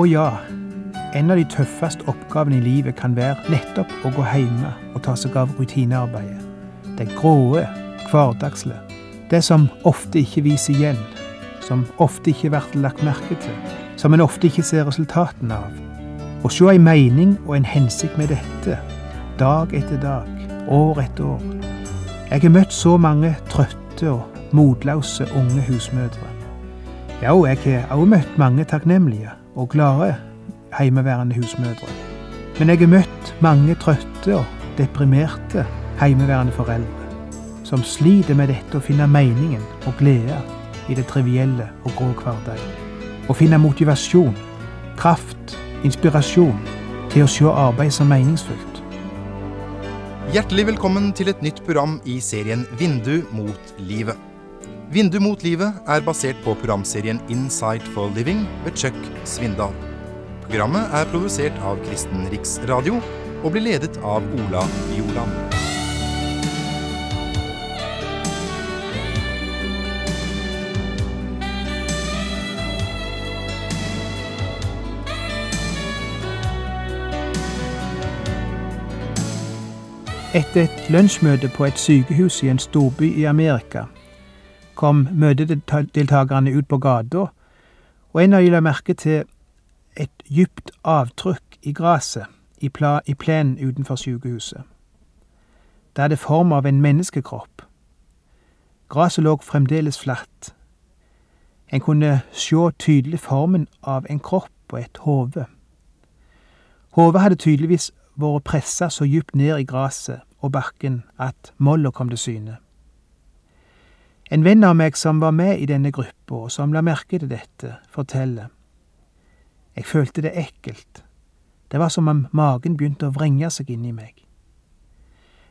Og ja, en av de tøffeste oppgavene i livet kan være nettopp å gå hjemme og ta seg av rutinearbeidet. Det gråe, hverdagslige. Det som ofte ikke viser igjen. Som ofte ikke blir lagt merke til. Som en ofte ikke ser resultatene av. Å se en mening og en hensikt med dette, dag etter dag, år etter år. Jeg har møtt så mange trøtte og motløse unge husmødre. Ja, og jeg har også møtt mange takknemlige og glade heimeværende husmødre. Men jeg har møtt mange trøtte og deprimerte heimeværende foreldre som sliter med dette å finne meningen og glede i det trivielle og grå hverdagen. Å finne motivasjon, kraft, inspirasjon til å se arbeid som meningsfullt. Hjertelig velkommen til et nytt program i serien Vindu mot livet. Vindu mot livet er basert på programserien Insight for Living ved Chuck Svindal. Programmet er produsert av Kristen Riksradio og blir ledet av Ola Bjoland. Etter et lunsjmøte på et sykehus i en storby i Amerika kom møtedeltakerne ut på gata, og en av de la merke til et dypt avtrykk i gresset i, i plenen utenfor sykehuset. Det hadde form av en menneskekropp. Gresset lå fremdeles flatt. En kunne se tydelig formen av en kropp og et hode. Hodet hadde tydeligvis vært pressa så djupt ned i gresset og bakken at molla kom til syne. En venn av meg som var med i denne gruppa, og som la merke til dette, forteller. Jeg følte det ekkelt. Det var som om magen begynte å vrenge seg inni meg.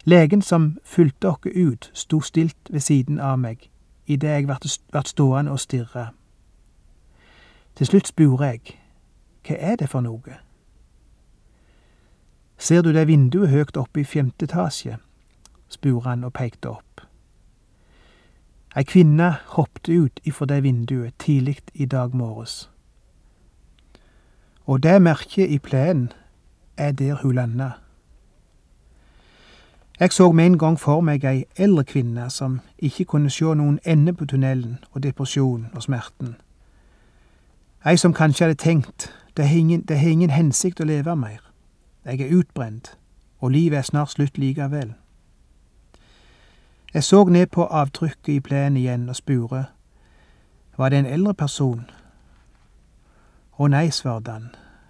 Legen som fulgte oss ut, sto stilt ved siden av meg idet jeg ble stående og stirre. Til slutt spurte jeg, hva er det for noe? Ser du det vinduet høgt oppe i femte etasje? spurte han og pekte opp. Ei kvinne hoppet ut ifra det vinduet tidlig i dag morges. Og det merket i plenen er der hun landa. Jeg så med en gang for meg ei eldre kvinne som ikke kunne se noen ende på tunnelen og depresjonen og smerten. Ei som kanskje hadde tenkt det har ingen, ingen hensikt å leve mer. Jeg er utbrent, og livet er snart slutt likevel. Jeg så ned på avtrykket i plenen igjen og spurte, var det en eldre person? Å nei, svarte han,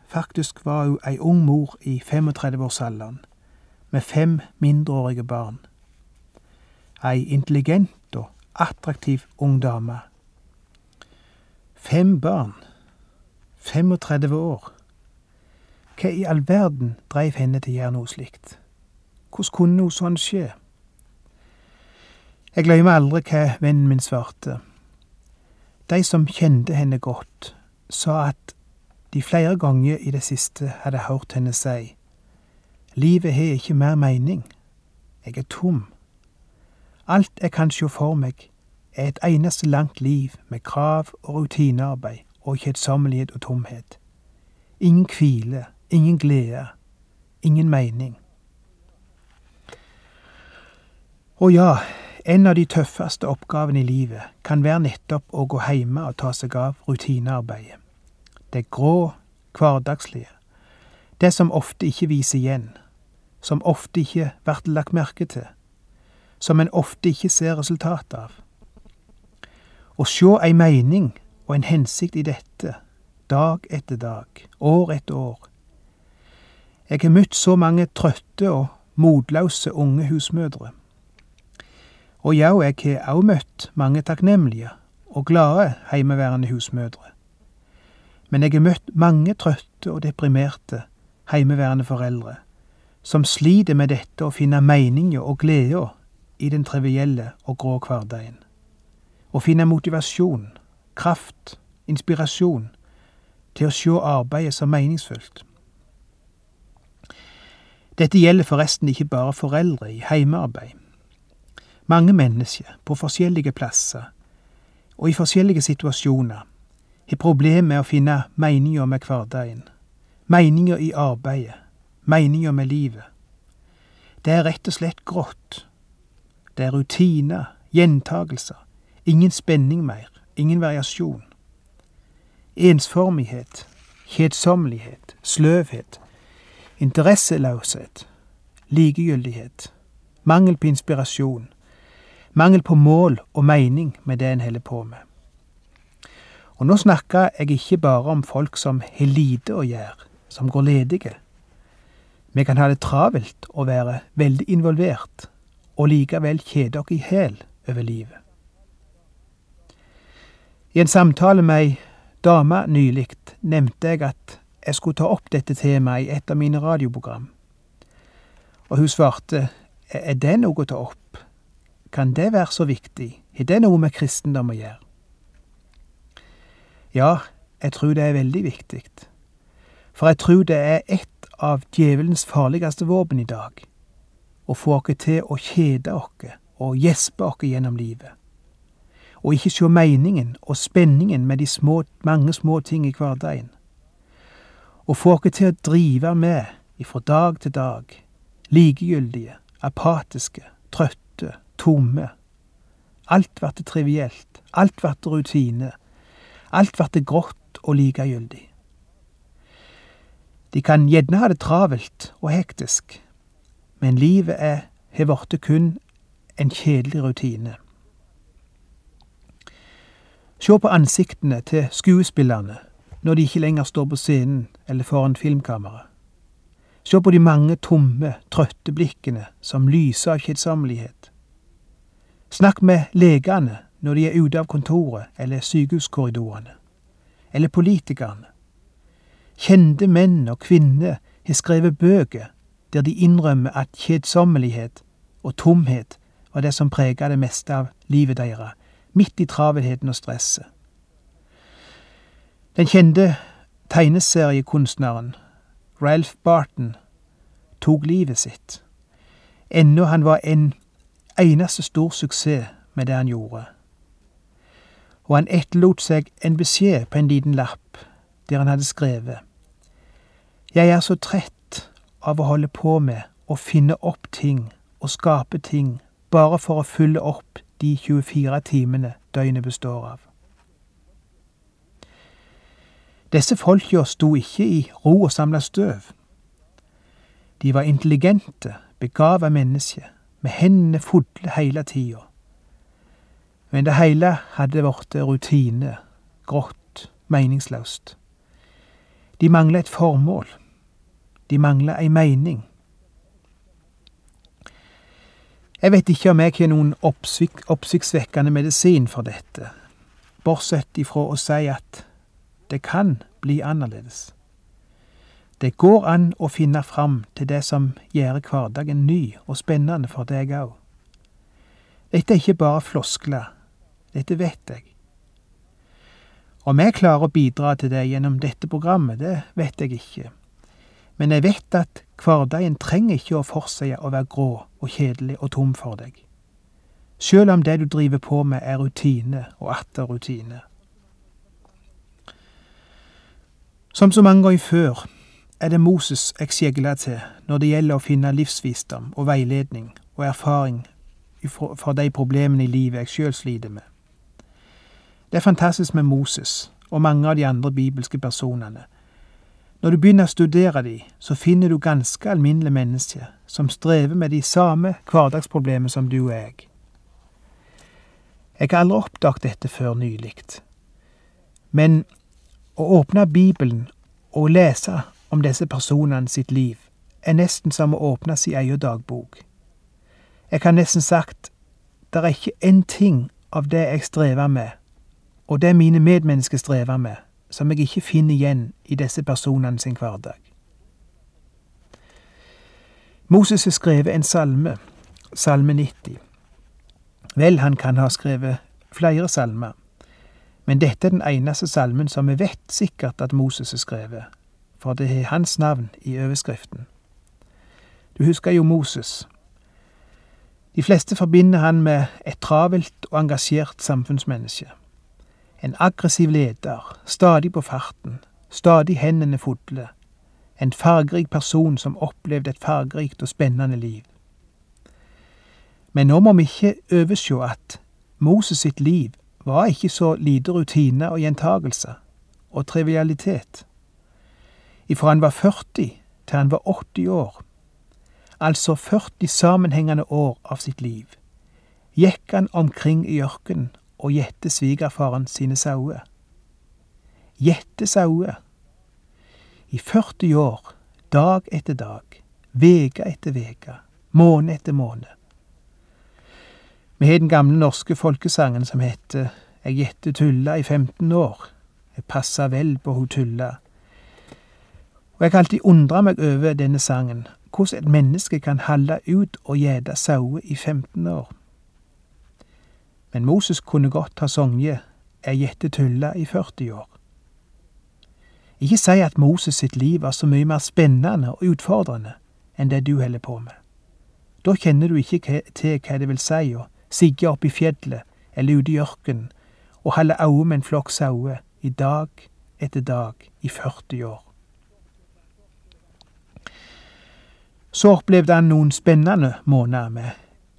faktisk var hun ei ung mor i 35-årsalderen, med fem mindreårige barn. Ei intelligent og attraktiv ung dame. Fem barn, 35 år. Hva i all verden dreiv henne til å gjøre noe slikt? Hvordan kunne noe sånt skje? Jeg glemmer aldri hva vennen min svarte. De som kjente henne godt, sa at de flere ganger i det siste hadde hørt henne si Livet har ikke mer mening. Jeg er tom. Alt jeg kan se for meg, er et eneste langt liv med krav og rutinearbeid og kjedsommelighet og tomhet. Ingen hvile, ingen glede, ingen mening. Og ja, en av de tøffeste oppgavene i livet kan være nettopp å gå hjemme og ta seg av rutinearbeidet. Det grå, hverdagslige. Det som ofte ikke viser igjen. Som ofte ikke blir lagt merke til. Som en ofte ikke ser resultatet av. Å se ei mening og en hensikt i dette, dag etter dag, år etter år, jeg har møtt så mange trøtte og motløse unge husmødre. Og ja, jeg har òg møtt mange takknemlige og glade heimeværende husmødre. Men jeg har møtt mange trøtte og deprimerte heimeværende foreldre som sliter med dette å finne meninga og gleda i den trivielle og grå hverdagen. Å finne motivasjon, kraft, inspirasjon til å se arbeidet som meningsfullt. Dette gjelder forresten ikke bare foreldre i heimearbeid. Mange mennesker på forskjellige plasser og i forskjellige situasjoner har problemer med å finne meninga med hverdagen, meninga i arbeidet, meninga med livet. Det er rett og slett grått. Det er rutiner, gjentagelser, ingen spenning mer, ingen variasjon. Ensformighet, kjedsommelighet, sløvhet, interesseløshet, likegyldighet, mangel på inspirasjon, mangel på mål og mening med det en holder på med. Og nå snakker jeg ikke bare om folk som har lite å gjøre, som går ledige. Vi kan ha det travelt og være veldig involvert, og likevel kjede oss i hæl over livet. I en samtale med ei dame nylig nevnte jeg at jeg skulle ta opp dette temaet i et av mine radioprogram. Og hun svarte, er det noe å ta opp? Kan det være så viktig? Har det noe med kristendom å gjøre? Ja, jeg tror det er veldig viktig. For jeg tror det er et av djevelens farligste våpen i dag. Å få oss til å kjede oss og gjespe oss gjennom livet. Og ikke se meningen og spenningen med de små, mange små ting i hverdagen. Å få oss til å drive med ifra dag til dag, likegyldige, apatiske, trøtte, tomme. Alt vert trivielt, alt vert rutine, alt vert grått og likegyldig. De kan gjerne ha det travelt og hektisk, men livet er, har blitt kun en kjedelig rutine. Se på ansiktene til skuespillerne når de ikke lenger står på scenen eller foran filmkamera. Se på de mange tomme, trøtte blikkene som lyser av kjedsommelighet. Snakk med legene når de er ute av kontoret eller sykehuskorridorene. Eller politikerne. Kjente menn og kvinner har skrevet bøker der de innrømmer at kjedsommelighet og tomhet var det som prega det meste av livet deres, midt i travelheten og stresset. Den kjente tegneseriekunstneren Ralph Barton tok livet sitt, ennå han var en eneste stor suksess med det han gjorde. Og han etterlot seg en beskjed på en liten lapp der han hadde skrevet Jeg er så trett av å holde på med å finne opp ting og skape ting bare for å fylle opp de 24 timene døgnet består av. Disse folka sto ikke i ro og samla støv. De var intelligente, begava mennesker med hendene fulle heile tida. Men det hele hadde blitt rutine, grått, meningsløst. De mangla et formål. De mangla ei mening. Jeg vet ikke om jeg har noen oppsyk, oppsiktsvekkende medisin for dette, bortsett ifra å si at det kan bli annerledes. Det går an å finne fram til det som gjør hverdagen ny og spennende for deg òg. Dette er ikke bare floskler, dette vet jeg. Om jeg klarer å bidra til det gjennom dette programmet, det vet jeg ikke. Men jeg vet at hverdagen trenger ikke å fortsette å være grå og kjedelig og tom for deg. Sjøl om det du driver på med er rutine og atter rutine. Som så mange ganger før er det Moses jeg skjegler til når det gjelder å finne livsvisdom og veiledning og erfaring for de problemene i livet jeg sjøl sliter med. Det er fantastisk med Moses og mange av de andre bibelske personene. Når du begynner å studere dem, så finner du ganske alminnelige mennesker som strever med de samme hverdagsproblemene som du og jeg. Jeg har aldri oppdaget dette før nylig, men å åpne Bibelen og lese om disse personene sitt liv er nesten som å åpne sin egen dagbok. Jeg kan nesten sagt det er ikke én ting av det jeg strever med, og det mine medmennesker strever med, som jeg ikke finner igjen i disse personene sin hverdag. Moses har skrevet en salme, salme 90. Vel, han kan ha skrevet flere salmer, men dette er den eneste salmen som vi vet sikkert at Moses har skrevet, for det har hans navn i overskriften. Du husker jo Moses. De fleste forbinder han med et travelt og engasjert samfunnsmenneske. En aggressiv leder, stadig på farten, stadig hendene fulle. En fargerik person som opplevde et fargerikt og spennende liv. Men nå må vi ikke overse at Moses sitt liv var ikke så lite rutine og gjentagelse og trivialitet. Ifra han var 40 til han var 80 år, altså 40 sammenhengende år av sitt liv, gikk han omkring i ørkenen og gjette svigerfaren sine sauer. Gjette sauer. I 40 år, dag etter dag, veke etter veke, måned etter måned. Vi har den gamle norske folkesangen som heter Jeg gjette tulla i 15 år. Jeg passa vel på ho tulla. Og jeg har alltid undra meg over denne sangen, hvordan et menneske kan halde ut og gjete sauer i 15 år. Men Moses kunne godt ha sunget Jeg gjette tulla i 40 år. Ikke si at Moses sitt liv var så mye mer spennende og utfordrende enn det du holder på med. Da kjenner du ikke til hva det vil si å sigge opp i fjellet eller ute i ørkenen og holde øye med en flokk sauer i dag etter dag i 40 år. Så opplevde han noen spennende måneder med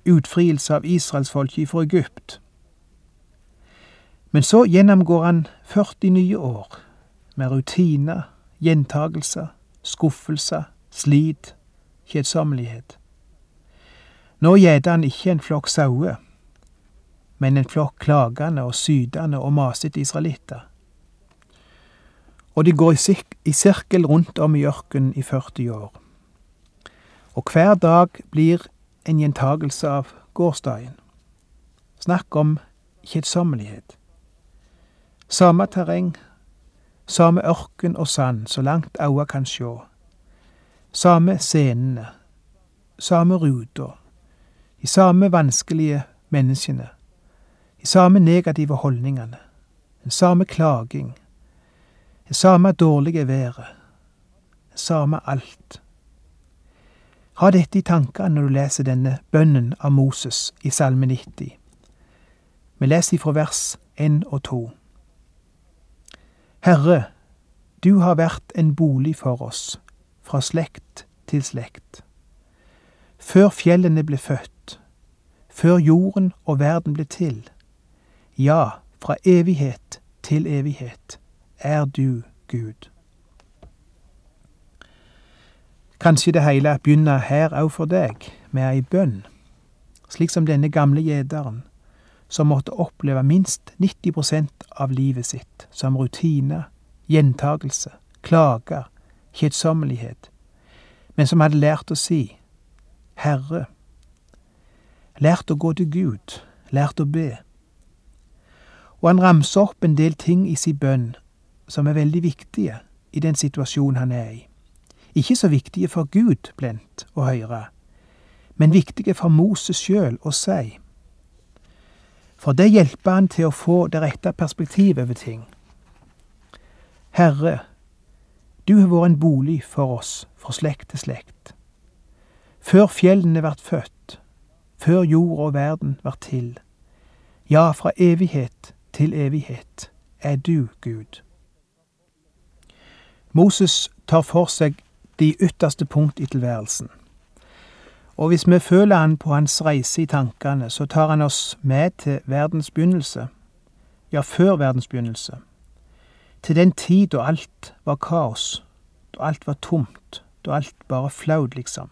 utfrielse av israelsfolket fra Egypt. Men så gjennomgår han 40 nye år med rutiner, gjentagelser, skuffelser, slit, kjedsommelighet. Nå gjeter han ikke en flokk sauer, men en flokk klagende og sydende og masete israelitter. Og de går i sirkel rundt om i ørkenen i 40 år. Og hver dag blir en gjentagelse av gårsdagen. Snakk om kjedsommelighet. Samme terreng, samme ørken og sand så langt øya kan sjå. Samme scenene, samme ruta, de samme vanskelige menneskene, de samme negative holdningene, den samme klaging, det samme dårlige været, det samme alt. Ha dette i tankene når du leser denne bønnen av Moses i Salme 90. Vi leser ifra vers 1 og 2. Herre, du har vært en bolig for oss, fra slekt til slekt. Før fjellene ble født, før jorden og verden ble til, ja, fra evighet til evighet er du Gud. Kanskje det hele begynner her òg for deg, med ei bønn, slik som denne gamle gjeteren, som måtte oppleve minst 90% av livet sitt som rutine, gjentagelse, klager, kjedsommelighet, men som hadde lært å si Herre, lært å gå til Gud, lært å be. Og han ramser opp en del ting i sin bønn som er veldig viktige i den situasjonen han er i. Ikke så viktige for Gud blendt å høre, men viktige for Moses sjøl å si. For det hjelper han til å få det rette perspektivet over ting. Herre, du har vært en bolig for oss fra slekt til slekt. Før fjellene vart født, før jord og verden vart til. Ja, fra evighet til evighet er du Gud. Moses tar for seg de ytterste punkt i tilværelsen. Og hvis vi føler han på hans reise i tankene, så tar han oss med til verdens begynnelse, ja, før verdens begynnelse, til den tid da alt var kaos, da alt var tomt, da alt bare flaut, liksom.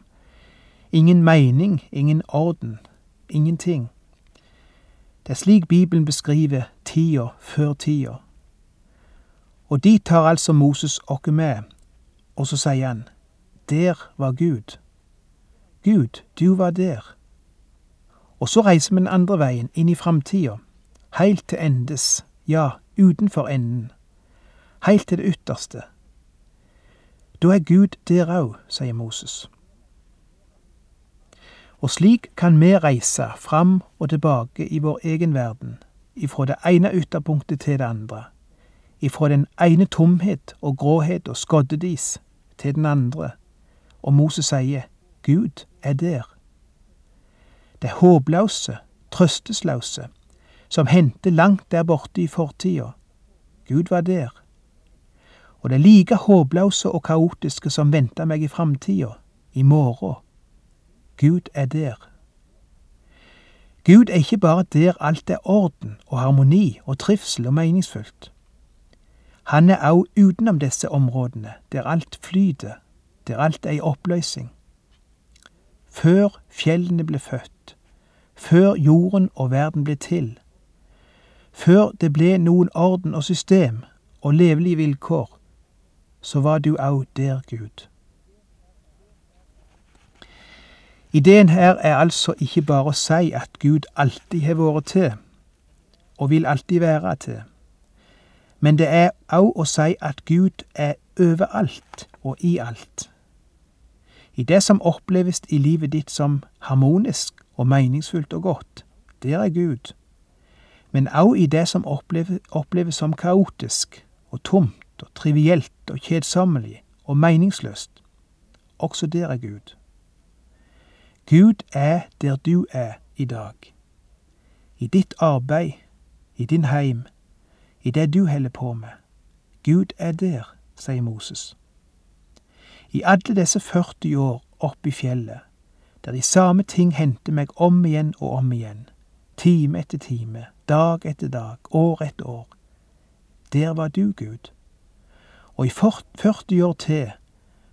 Ingen mening, ingen orden, ingenting. Det er slik Bibelen beskriver tida før tida. Og dit tar altså Moses oss med, og så sier han, Der var Gud. Gud, du var der. Og så reiser vi den andre veien, inn i framtida, heilt til endes, ja, utenfor enden, heilt til det ytterste. Da er Gud der òg, sier Moses. Og slik kan vi reise fram og tilbake i vår egen verden, ifra det ene ytterpunktet til det andre ifra den ene tomhet og gråhet og skoddedis til den andre, og Moses sier Gud er der. Det håpløse, trøstesløse, som hendte langt der borte i fortida, Gud var der. Og det like håpløse og kaotiske som venta meg i framtida, i morgen. Gud er der. Gud er ikke bare der alt er orden og harmoni og trivsel og meningsfullt. Han er òg utenom disse områdene, der alt flyter, der alt er i oppløsning. Før fjellene ble født, før jorden og verden ble til, før det ble noen orden og system og levelige vilkår, så var du au der, Gud. Ideen her er altså ikke bare å si at Gud alltid har vært til, og vil alltid være til, men det er òg å si at Gud er overalt og i alt. I det som oppleves i livet ditt som harmonisk og meningsfullt og godt, der er Gud. Men òg i det som oppleves, som kaotisk og tomt og trivielt og kjedsommelig og meningsløst, også der er Gud. Gud er der du er i dag. I ditt arbeid, i din heim, i det du holder på med. Gud er der, sier Moses. I alle disse 40 år oppe i fjellet, der de samme ting hendte meg om igjen og om igjen, time etter time, dag etter dag, år etter år. Der var du, Gud. Og i 40 år til,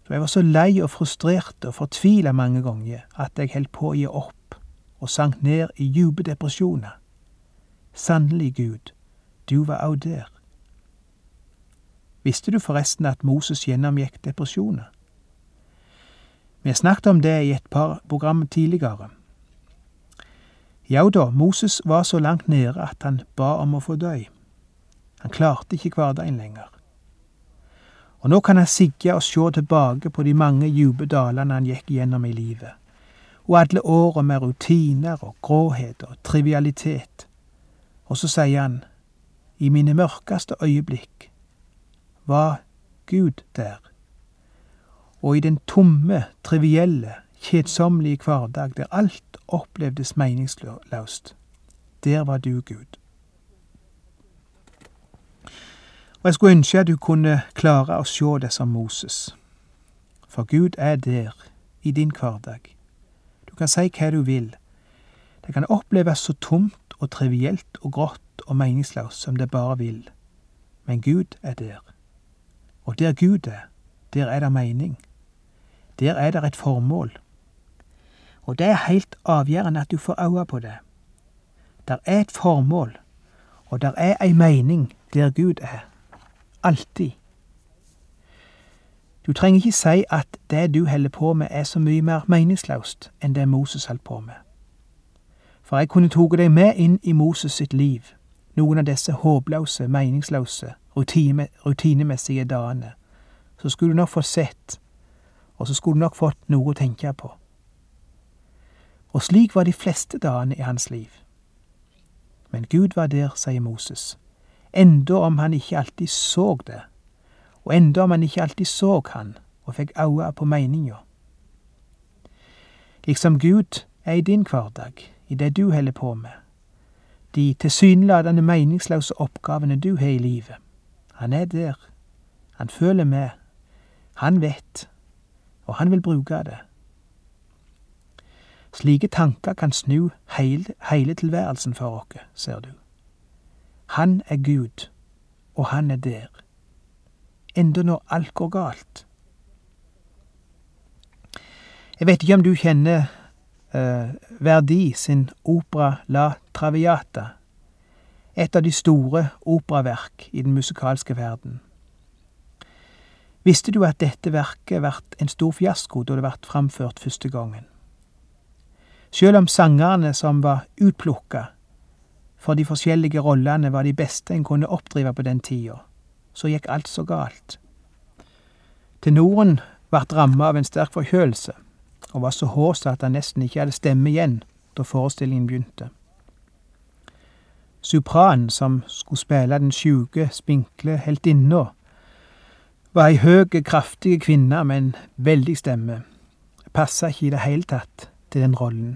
da jeg var så lei og frustrert og fortvila mange ganger at jeg holdt på å gi opp og sank ned i dype depresjoner. Sannelig, Gud, du var òg der. Visste du forresten at Moses gjennomgikk depresjoner? Vi har snakket om det i et par program tidligere. Ja da, Moses var så langt nede at han ba om å få dø. Han klarte ikke hverdagen lenger. Og nå kan han sigge og se tilbake på de mange dype dalene han gikk gjennom i livet, og alle åra med rutiner og gråhet og trivialitet. Og så sier han, i mine mørkeste øyeblikk var Gud der og i den tomme, trivielle, kjedsommelige hverdag der alt opplevdes meningsløst, der var du, Gud. Og jeg skulle ønske at du kunne klare å se det som Moses, for Gud er der, i din hverdag. Du kan si hva du vil. Det kan oppleves så tomt og trivielt og grått og meningsløst som det bare vil, men Gud er der. Og der Gud er, der er det mening. Der er det et formål. Og det er heilt avgjørende at du får øye på det. Der er et formål, og der er ei mening der Gud er. Alltid. Du trenger ikke si at det du holder på med er så mye mer meningsløst enn det Moses holdt på med. For jeg kunne tatt deg med inn i Moses sitt liv, noen av disse håpløse, meningsløse, rutinemessige dagene, så skulle du nok få sett og så skulle du nok fått noe å tenke på. Og slik var de fleste dagene i hans liv. Men Gud var der, sier Moses, enda om han ikke alltid så det, og enda om han ikke alltid så han og fikk øye på meninga. Liksom Gud er i din hverdag, i det du holder på med, de tilsynelatende meningsløse oppgavene du har i livet. Han er der, han føler med, han vet, og han vil bruke det. Slike tanker kan snu heil, hele tilværelsen for oss, ser du. Han er Gud, og han er der. Enda når alt går galt. Jeg vet ikke om du kjenner eh, Verdi sin opera La Traviata, et av de store operaverk i den musikalske verden. Visste du at dette verket vart en stor fiasko da det vart framført første gangen? Sjøl om sangerne som var utplukka for de forskjellige rollene var de beste en kunne oppdrive på den tida, så gikk alt så galt. Tenoren vart ramma av en sterk forkjølelse, og var så hås at han nesten ikke hadde stemme igjen da forestillingen begynte. Sopranen, som skulle spille den sjuke, spinkle heltinna, var ei høg, kraftig kvinne med en veldig stemme. Passa ikke i det hele tatt til den rollen.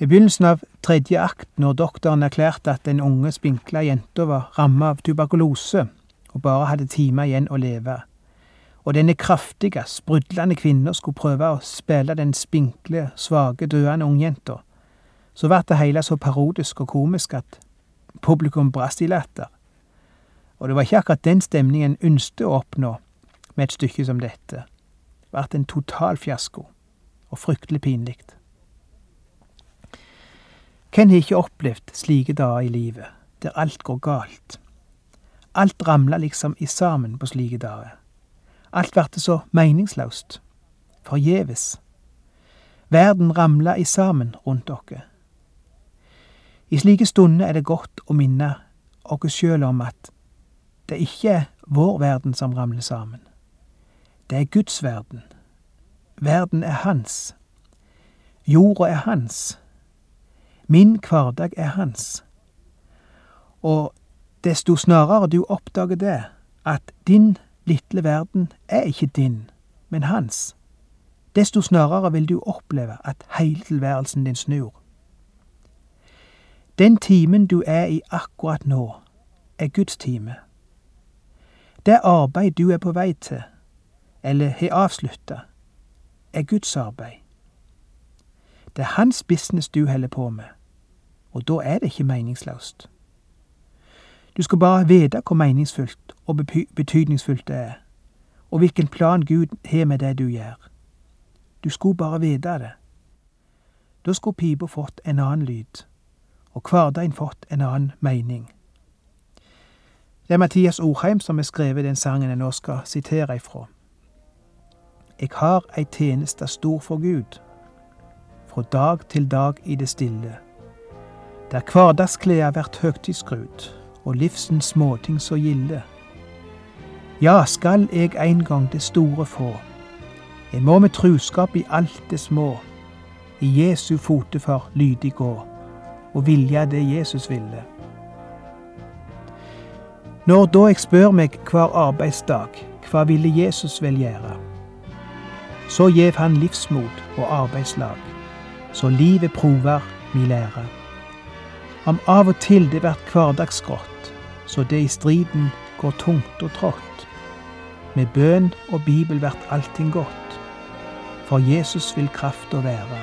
I begynnelsen av tredje akt, når doktoren erklærte at den unge, spinkla jenta var rammet av tuberkulose og bare hadde timer igjen å leve, og denne kraftige, sprudlende kvinna skulle prøve å spille den spinkle, svake, døende ungjenta, så ble det hele så parodisk og komisk at publikum brast i latter. Og det var ikke akkurat den stemningen en ønsket å oppnå med et stykke som dette. Det ble en total fiasko, og fryktelig pinlig. Hvem har ikke opplevd slike dager i livet, der alt går galt? Alt ramler liksom i sammen på slike dager. Alt ble så meningsløst, forgjeves. Verden ramler i sammen rundt dere. I slike stunder er det godt å minne oss sjøl om at det ikke er vår verden som ramler sammen. Det er Guds verden. Verden er hans. Jorda er hans. Min hverdag er hans. Og desto snarere du oppdager det, at din lille verden er ikke din, men hans, desto snarere vil du oppleve at hele tilværelsen din snur. Den timen du er i akkurat nå, er Guds time. Det arbeid du er på vei til, eller har avslutta, er Guds arbeid. Det er hans business du holder på med, og da er det ikke meningsløst. Du skal bare vite hvor meningsfullt og betydningsfullt det er, og hvilken plan Gud har med det du gjør. Du skulle bare vite det. Da skulle pipa fått en annen lyd, og hverdagen fått en annen mening. Det er Mathias Orheim som har skrevet den sangen jeg nå skal sitere ifra. Jeg har ei tjeneste stor for Gud, fra dag til dag i det stille, der hverdagskleda vert høgtidsskrudd og livsens småting så gilde. Ja, skal eg ein gang det store få, eg må med truskap i alt det små, i Jesu fotefar lydig gå, og vilja det Jesus ville. Når da jeg spør meg hver arbeidsdag, hva ville Jesus vel gjøre? Så gjev han livsmot og arbeidslag, så livet prover mi lære. Om av og til det vert hverdagsgrått, så det i striden går tungt og trått. Med bønn og Bibel vert allting godt, for Jesus vil krafta være.